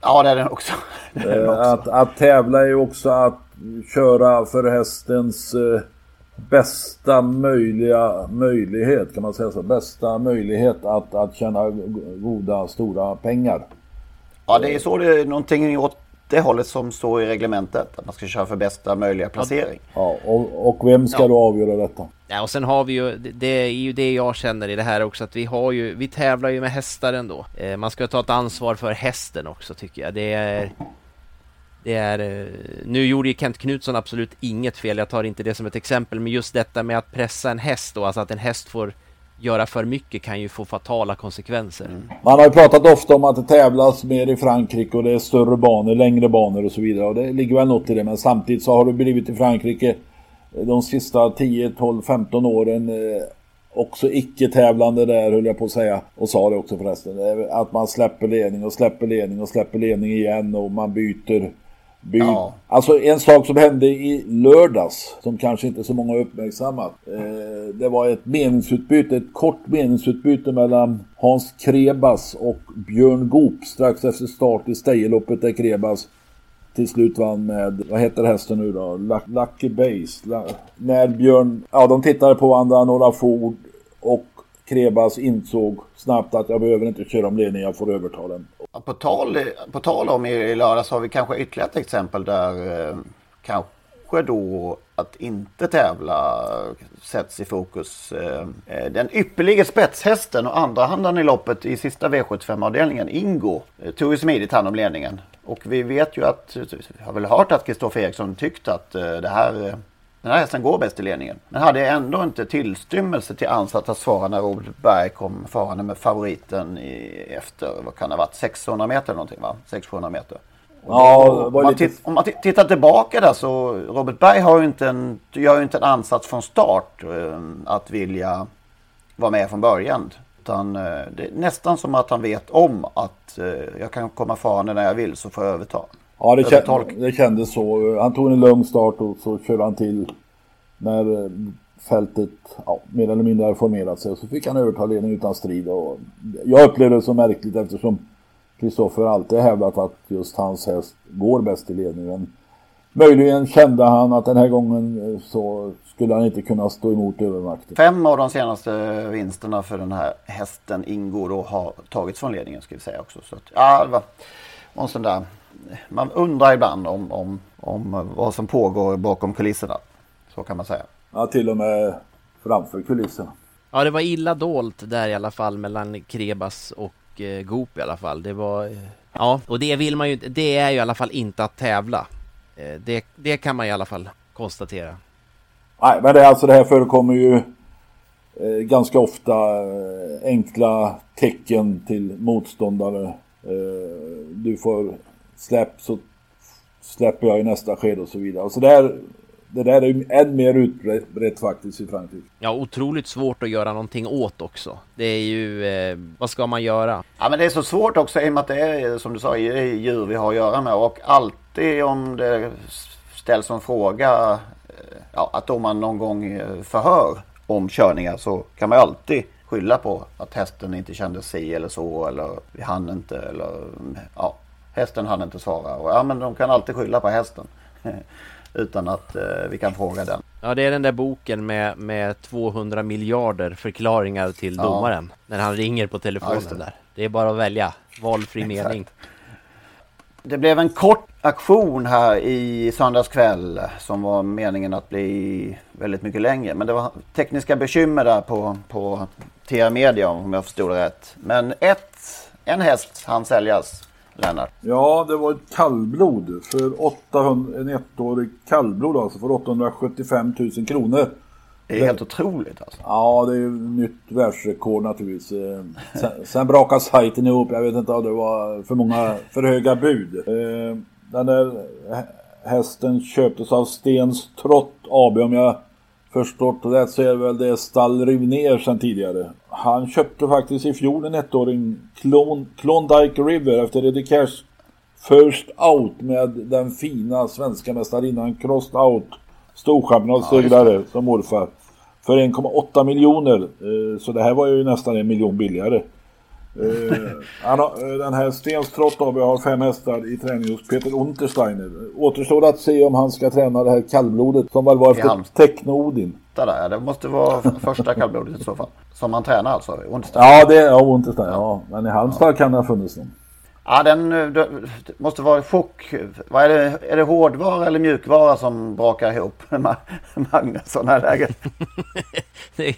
Ja, det är den också. *laughs* Det är den också. Att, att tävla är ju också att köra för hästens eh, bästa möjliga möjlighet, kan man säga så? Bästa möjlighet att, att tjäna go- goda, stora pengar. Ja, det är så det är någonting åt det hållet som står i reglementet. Att man ska köra för bästa möjliga placering. Ja, och, och vem ska Ja. då avgöra detta? Ja, och sen har vi ju, det- är ju det jag känner i det här också, att vi har ju, vi tävlar ju med hästar ändå. Eh, man ska ta ett ansvar för hästen också tycker jag. Det är, det är, eh, nu gjorde ju Kent Knutsson absolut inget fel, jag tar inte det som ett exempel, men just detta med att pressa en häst då, alltså att en häst får göra för mycket kan ju få fatala konsekvenser. Mm. Man har ju pratat ofta om att det tävlas mer i Frankrike och det är större banor, längre banor och så vidare. Och det ligger väl något i det. Men samtidigt så har det blivit i Frankrike de sista 10, 12, 15 åren eh, också icke-tävlande där höll jag på att säga. Och sa det också förresten. Eh, att man släpper ledning och släpper ledning och släpper ledning igen och man byter. By... Ja. Alltså en sak som hände i lördags som kanske inte så många uppmärksammat. Eh, det var ett meningsutbyte, ett kort meningsutbyte mellan Hans Krebas och Björn Goop strax efter start i Stejeloppet där Krebas till slut vann med, vad heter hästen nu då? Luck- Lucky Base. När Björn, ja de tittade på varandra några få ord och Krebas insåg snabbt att jag behöver inte köra om ledningen, jag får överta den. På tal, på tal om i, i lördags har vi kanske ytterligare ett exempel där eh, kanske då att inte tävla sätts i fokus. Eh, eh den ypperliga spetshästen och andrahandaren i loppet i sista V75-avdelningen, Ingo, eh, tog ju smidigt hand om ledningen. Och vi vet ju att, vi har väl hört att Kristoffer Eriksson tyckt att eh, det här eh, den här hästen går bäst i ledningen. Men hade ändå inte tillstymmelse till ansats att svara när Robert Berg kom farande med favoriten i, efter, vad kan det ha varit, 600 meter eller någonting va? 600-700 meter. Ja, om, man lite- om man ti- tittar tillbaka där så Robert Berg har ju inte en, gör ju inte en ansats från start eh, att vilja vara med från början. Utan eh, det är nästan som att han vet om att eh, jag kan komma farande när jag vill så får jag överta. Ja, det, Övertolk- kän, det kändes så. Han tog en lugn start och så körde han till när eh, fältet ja, mer eller mindre hade formerat sig. Och så fick han överta ledningen utan strid. Och jag upplevde det så märkligt eftersom Kristoffer alltid hävdat att just hans häst går bäst i ledningen. Möjligen kände han att den här gången eh, så skulle han inte kunna stå emot övermakten. Fem av de senaste vinsterna för den här hästen Ingo då har tagits från ledningen ska vi säga också. Så att, ja, det var en sån där. Man undrar ibland om, om, om vad som pågår bakom kulisserna. Så kan man säga. Ja, till och med framför kulisserna. Ja, det var illa dolt där i alla fall mellan Krebas och eh, Goop i alla fall. Det var... Eh, ja, och det vill man ju Det är ju i alla fall inte att tävla. Eh, det, det kan man i alla fall konstatera. Nej, men det, är alltså, det här förekommer ju eh, ganska ofta eh, enkla tecken till motståndare. Eh, du får släpp så släpper jag i nästa skede och så vidare. Alltså det, där, det där är ju än mer utbrett faktiskt i Frankrike. Ja, otroligt svårt att göra någonting åt också. Det är ju... Eh, vad ska man göra? Ja men det är så svårt också i och med att det är som du sa djur vi har att göra med. Och alltid om det ställs en fråga eh, ja, att om man någon gång eh, förhör om körningar så kan man ju alltid skylla på att hästen inte kände sig eller så eller vi hann inte eller ja, hästen hann inte svara. Och, ja men de kan alltid skylla på hästen *laughs* utan att eh, vi kan fråga den. Ja, det är den där boken med, med 200 miljarder förklaringar till Ja. domaren. När han ringer på Ja, telefonen det. där. Det är bara att välja. Valfri Exakt. mening. Det blev en kort aktion här i söndags kväll som var meningen att bli väldigt mycket längre. Men det var tekniska bekymmer där på, på TR Media om jag förstod det rätt. Men ett, en häst han säljas, Lennart. Ja, det var ett kallblod för 800, en ettårig kallblod alltså för 875 000 kronor. Det är helt otroligt alltså. Ja, det är ju nytt världsrekord naturligtvis. Sen, sen brakade sajten ihop. Jag vet inte om det var för många, för höga bud. Eh, Den där hä- hästen köptes av Stens Trott AB om jag förstått rätt så är väl det stall Rivner sedan tidigare. Han köpte faktiskt i fjol en ettåring Klon, Klondike River efter Eddie Cash First Out med den fina svenska mästarinnan Crossed Out Storchampionatssegrare som morfar. För 1,8 miljoner. Eh, så det här var ju nästan en miljon billigare. Eh, han har, den här Stenstrott AB har fem hästar i träning hos Peter Untersteiner. Återstår att se om han ska träna det här kallblodet som väl var efter Techno-Odin. Där, det måste vara första kallblodet i så fall. Som han tränar alltså? Untersteiner. Ja, det är ja, Untersteiner. Ja. Men i Halmstad ja. kan det ha funnits någon. Ja, den det måste vara chock. Vad är, det, är det hårdvara eller mjukvara som brakar ihop *laughs* Magnus sådana här lägen? *laughs*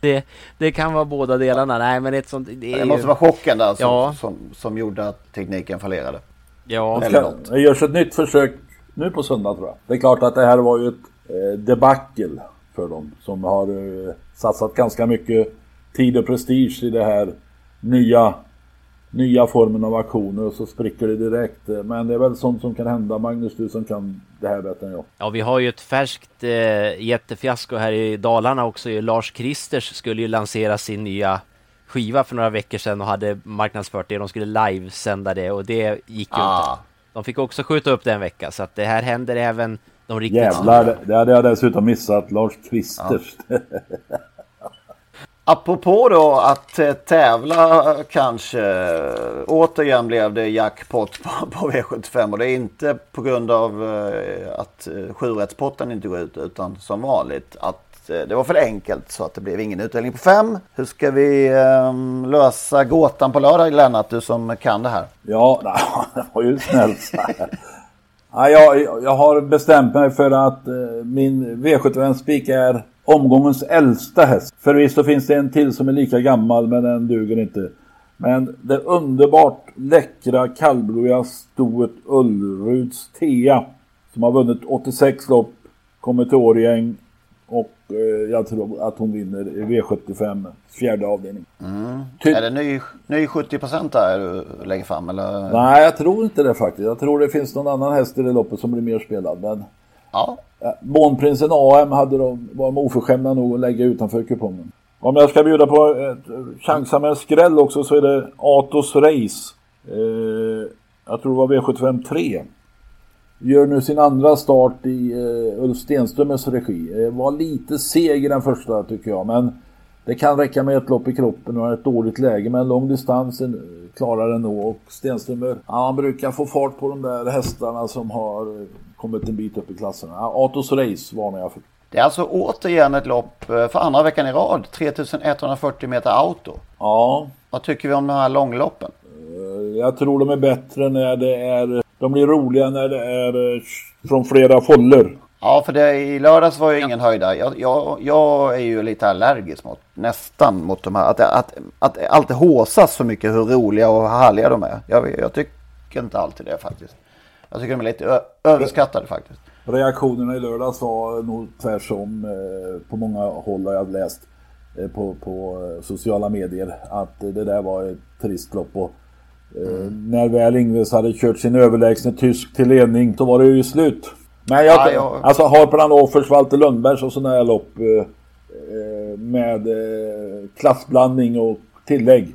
det, det, kan vara båda delarna. Nej, men ett sånt, det, det måste ju... vara chocken där som, ja. som, som gjorde att tekniken fallerade. Ja. Det, ska, det görs ett nytt försök nu på söndag tror jag. Det är klart att det här var ju ett eh, debacle för dem som har eh, satsat ganska mycket tid och prestige i det här nya nya formen av aktioner och så spricker det direkt. Men det är väl sånt som kan hända. Magnus, du som kan det här bättre än jag. Ja, vi har ju ett färskt eh, jättefiasko här i Dalarna också. Lars Kristers skulle ju lansera sin nya skiva för några veckor sedan och hade marknadsfört det. De skulle livesända det och det gick ju ah. inte. De fick också skjuta upp det en vecka så att det här händer även de riktigt Jävlar, det hade jag dessutom missat. Lars Kristers. Ja. Apropå då att eh, tävla kanske. Eh, återigen blev det jackpot på, *laughs* på V75 och det är inte på grund av eh, att sjurättspotten inte går ut utan som vanligt att det var för enkelt så att det blev ingen utdelning på fem. Hur ska vi um, lösa gåtan på lördag Lennart, du som kan det här? Ja, *laughs* det var ju snällt ja, jag, jag har bestämt mig för att eh, min V71 Spik är omgångens äldsta häst. Förvisso finns det en till som är lika gammal men den duger inte. Men det underbart läckra kallblodiga stoet Ullruds Tea som har vunnit 86 lopp, kommer till Årgäng jag tror att hon vinner i V75 fjärde avdelning. Mm. Ty är det ny, ny 70% där du lägger fram eller? Nej, jag tror inte det faktiskt. Jag tror det finns någon annan häst i det loppet som blir mer spelad. Men Ja. Månprinsen AM hade de, var de oförskämda nog att lägga utanför kupongen. Om jag ska bjuda på ett, chansa med en skräll också så är det Atos Race. Eh, jag tror det var V75 3. Gör nu sin andra start i eh, Ulf Stenströmers regi. Eh, var lite seg i den första tycker jag men det kan räcka med ett lopp i kroppen och ett dåligt läge men lång distans klarar den nog och Stenströmer, ja, han brukar få fart på de där hästarna som har kommit en bit upp i klasserna. Atos Race varnar jag för. Det är alltså återigen ett lopp eh, för andra veckan i rad. 3140 meter auto. Ja. Vad tycker vi om de här långloppen? Eh, jag tror de är bättre när det är... De blir roliga när det är eh, från flera foller. Ja, för det, i lördags var ju ingen höjda. Jag, jag, jag, är ju lite allergisk mot nästan mot de här. Att, att, att, att alltid håsas så mycket hur roliga och härliga de är. Jag, jag tycker inte alltid det faktiskt. Jag tycker de är lite överskattade faktiskt. Reaktionerna i lördags var nog tvärsom eh, på många håll har jag läst eh, på, på sociala medier att det där var ett trist lopp. Och, mm. När väl Ingves hade kört sin överlägsne tysk till ledning så var det ju slut. Men jag, ja, jag... alltså Harpeland Offers, Walter Lundbergs och sådana här lopp med klassblandning och tillägg.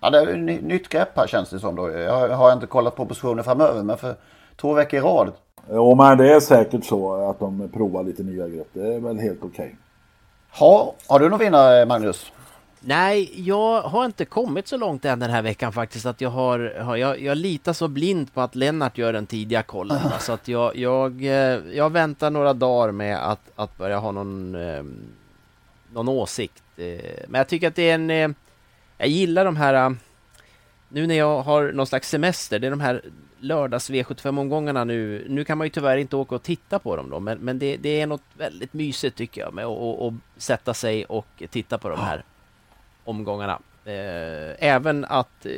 Ja, det är ett nytt grepp här känns det som då. Jag har inte kollat på positionen framöver, men för två veckor i rad. Jo, men det är säkert så att de provar lite nya grepp. Det är väl helt okej. Okay. Ha, har du någon vinnare, Magnus? Nej, jag har inte kommit så långt än den här veckan faktiskt att jag har, jag, jag litar så blint på att Lennart gör den tidiga kollen. *laughs* så att jag, jag, eh, jag väntar några dagar med att, att börja ha någon, eh, någon åsikt. Eh, men jag tycker att det är en jag gillar de här, äh, nu när jag har någon slags semester, det är de här lördags V75-omgångarna nu. Nu kan man ju tyvärr inte åka och titta på dem då, men, men det, det är något väldigt mysigt tycker jag med att sätta sig och titta på de här omgångarna. Eh, även att eh,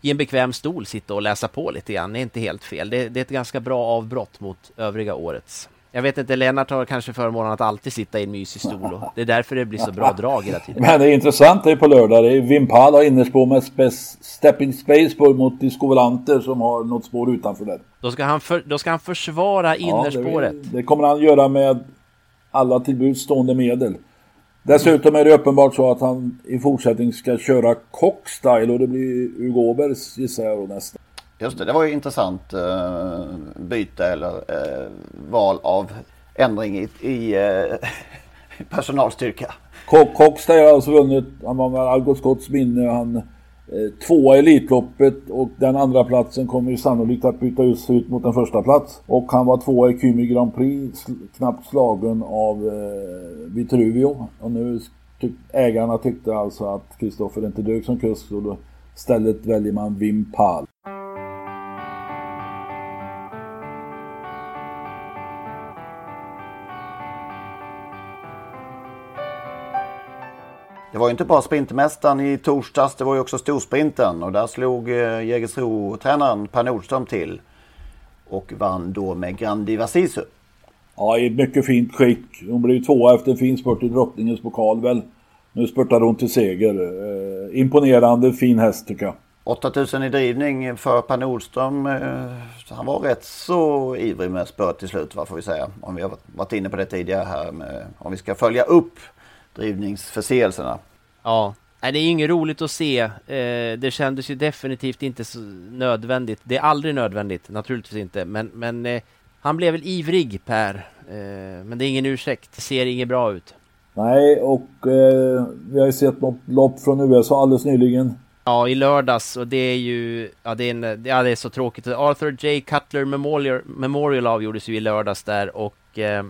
i en bekväm stol sitta och läsa på lite grann är inte helt fel. Det, det är ett ganska bra avbrott mot övriga årets jag vet inte, Lennart har kanske förmånen att alltid sitta i en mysig stol och det är därför det blir så bra drag hela tiden. Men det är intressant det är på lördag. Det är Vimpala innerspår med Stepping Space mot Discovelanter som har något spår utanför där. Då ska han, för, då ska han försvara innerspåret. Ja, det, det, kommer han göra med alla tillbudstående medel. Dessutom är det uppenbart så att han i fortsättning ska köra Cockstyle och det blir Hugo Åbergs gissar jag då nästan. Just det, det var ju intressant eh, byte eller eh, val av ändring i, i eh, *laughs* personalstyrka. Cox har alltså vunnit, han var med Algot Scotts minne, han Eh, tvåa i Elitloppet och den andra platsen kommer ju sannolikt att byta ut mot en första plats. Och han var tvåa i Kymi Grand Prix, knappt slagen av eh, Vitruvio. Och nu tyck ägarna tyckte alltså att Kristoffer inte dög som kusk och då istället väljer man Wim Pal. Det var ju inte bara Sprintermästaren i torsdags, det var ju också Storsprinten och där slog eh, Jägersro-tränaren Per Nordström till och vann då med Grandi Vasisu. Ja, i mycket fint skick. Hon blev tvåa efter en fin spurt i Drottningens pokal väl. Nu spurtade hon till seger. Eh, imponerande fin häst tycker jag. 8000 i drivning för Per Nordström. Eh, han var rätt så ivrig med spurt till slut, vad får vi säga. Om vi har varit inne på det tidigare här. Om vi ska följa upp drivningsförseelserna. Ja, Nej, det är inget roligt att se. Eh, det kändes ju definitivt inte så nödvändigt. Det är aldrig nödvändigt, naturligtvis inte. Men, men eh, han blev väl ivrig, Per. Eh, men det är ingen ursäkt. Det ser inget bra ut. Nej, och eh, vi har ju sett något lopp från USA alldeles nyligen. Ja, i lördags och det är ju, ja det är, en, ja, det är så tråkigt. Arthur J. Cutler Memorial, Memorial avgjordes ju i lördags där och eh,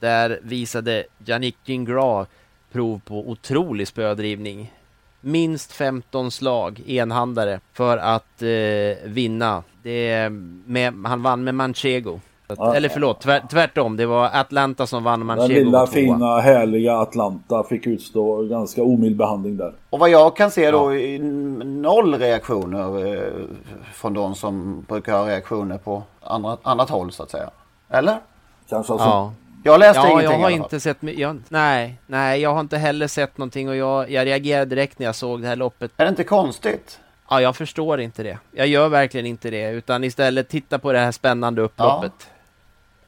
där visade Yannick Gingras prov på otrolig spödrivning. Minst 15 slag, enhandare, för att eh, vinna. Det, med, han vann med Manchego. Ja. Eller förlåt, tvär, tvärtom. Det var Atlanta som vann Manchego. Den lilla fina härliga Atlanta fick utstå ganska omild behandling där. Och vad jag kan se då, ja. noll reaktioner eh, från de som brukar ha reaktioner på andra, annat håll så att säga. Eller? Kanske alltså. Ja. Jag läste ja, ingenting jag har inte sett, jag, nej, nej, jag har inte heller sett någonting och jag, jag reagerade direkt när jag såg det här loppet. Är det inte konstigt? Ja, jag förstår inte det. Jag gör verkligen inte det, utan istället titta på det här spännande upploppet.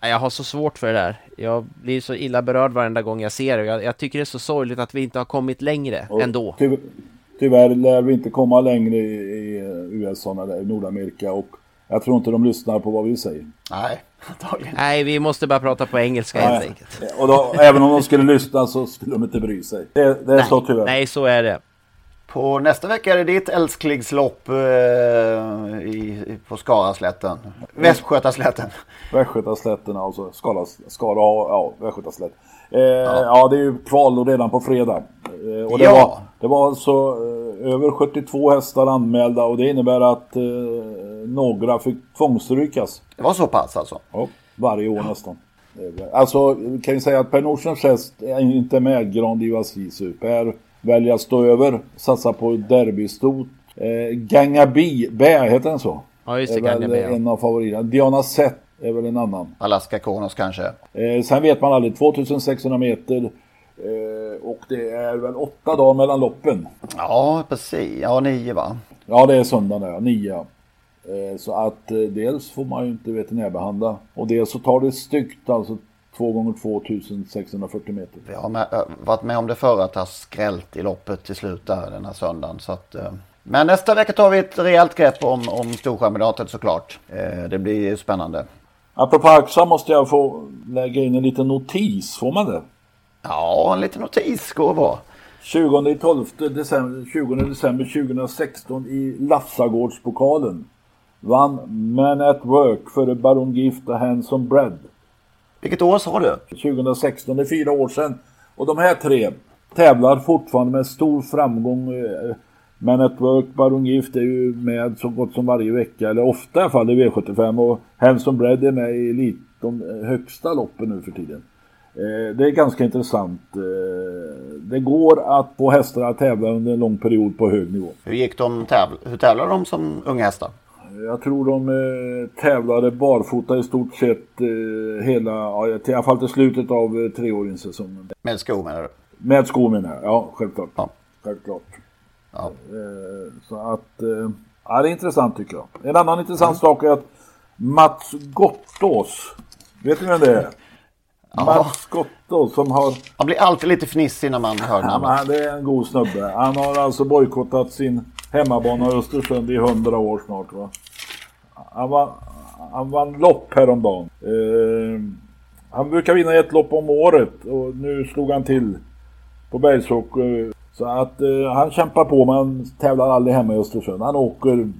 Ja. Jag har så svårt för det där. Jag blir så illa berörd varenda gång jag ser det. Jag, jag tycker det är så sorgligt att vi inte har kommit längre och ändå. Ty tyvärr lär vi inte komma längre i, i USA eller Nordamerika och jag tror inte de lyssnar på vad vi säger. Nej, antagligen. Nej, vi måste bara prata på engelska helt enkelt. Och då, även om de skulle lyssna så skulle de inte bry sig. Det, det är nej, så tyvärr. Nej, så är det. På nästa vecka är det ditt älsklingslopp eh, i, på Skaraslätten. Västgötaslätten. Västgötaslätten alltså. Skara, Skara ja, Västgötaslätten. Eh, ja. ja. det är ju kval redan på fredag. Eh, och det, ja. var, det var alltså eh, över 72 hästar anmälda och det innebär att eh, några fick tvångsstrykas. Det var så pass alltså? Ja, varje år nästan. Alltså kan jag säga att Per Nordströms häst är inte med Grand Divas Sisu. Per väljer att stå över, satsa på derbystot. Eh, Gangabi, Bä, heter den så? Ja just det, Gangabi. Ja. en av favoriterna. Diana Sett är väl en annan. Alaska Kronos kanske. Eh, sen vet man aldrig, 2600 meter. Eh, och det är väl åtta dagar mellan loppen. Ja, precis. Ja, nio va? Ja, det är söndagen där, nio. Eh, så att eh, dels får man ju inte veterinärbehandla och dels så tar det styggt, alltså 2 gånger 2640 meter. Vi har med, varit med om det förr att det har skrällt i loppet till slut där den här söndagen. Så att, eh, men nästa vecka tar vi ett rejält grepp om, om Storchampionatet såklart. Det blir spännande. Apropå Axa måste jag få lägga in en liten notis, får man det? Ja, en liten notis går bra. 20 december, 20 december 2016 i Lassagårdspokalen vann Man at Work före Baron Gift och Hanson Bread. Vilket år sa du? 2016, det är fyra år sedan. Och de här tre tävlar fortfarande med stor framgång. Man at Work, Baron Gift är ju med så gott som varje vecka, eller ofta i alla fall i V75 och Hanson Bread är med i lite, de högsta loppen nu för tiden. Eh, det är ganska intressant. Eh, det går att få hästar att tävla under en lång period på hög nivå. Hur gick de tävla? Hur tävlar de som unga hästar? Jag tror de eh, tävlade barfota i stort sett eh, hela, ja, i alla fall till slutet av eh, treåringssäsongen. Med skor menar du? Med skor menar jag, ja självklart. Ja. Självklart. Ja. Eh, så att, eh, ja det är intressant tycker jag. En annan intressant mm. sak är att Mats Gottås, vet ni vem det är? Ja. Mats Gottås som har... Han blir alltid lite fnissig när man hör namnet. Ja, det är en god snubbe. Han har alltså bojkottat sin hemmabana Östersund i hundra år snart va. Han vann, han vann lopp häromdagen. Eh, han brukar vinna ett lopp om året och nu slog han till på Bergsåk. Så att eh, han kämpar på men tävlar aldrig hemma i Östersund. Han åker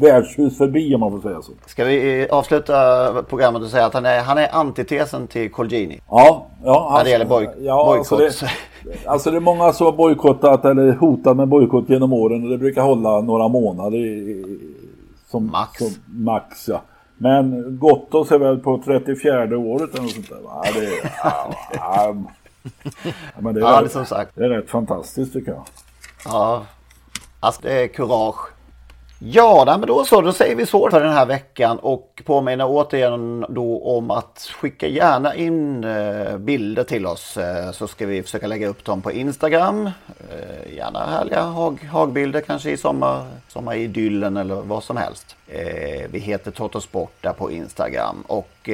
värdshus förbi om man får säga så. Ska vi avsluta programmet och säga att han är, han är antitesen till Colgini? Ja, ja. När det gäller boj ja, bojkott. Alltså det, *laughs* alltså det är många som har bojkottat eller hotat med bojkott genom åren och det brukar hålla några månader. Som, max. Som, max ja. Men Gottos är väl på 34 året eller något sånt där. Ja, det, ja, men det är, ja, rätt, som sagt. det är rätt fantastiskt tycker jag. Ja, alltså det är kurage. Ja, men då så. Då säger vi så för den här veckan och påminner återigen då om att skicka gärna in eh, bilder till oss eh, så ska vi försöka lägga upp dem på Instagram. Eh, gärna härliga hag, hagbilder kanske i sommar, sommaridyllen eller vad som helst. Vi heter Totosport där på Instagram och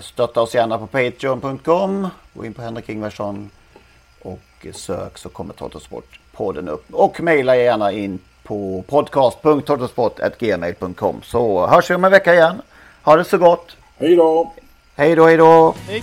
stötta oss gärna på Patreon.com. Gå in på Henrik Ingvarsson och sök så kommer Totosport-podden upp. Och mejla gärna in på podcast.tortosport.gmail.com så hörs vi om en vecka igen. Ha det så gott! Hej då! Hej då, hej då! Hej.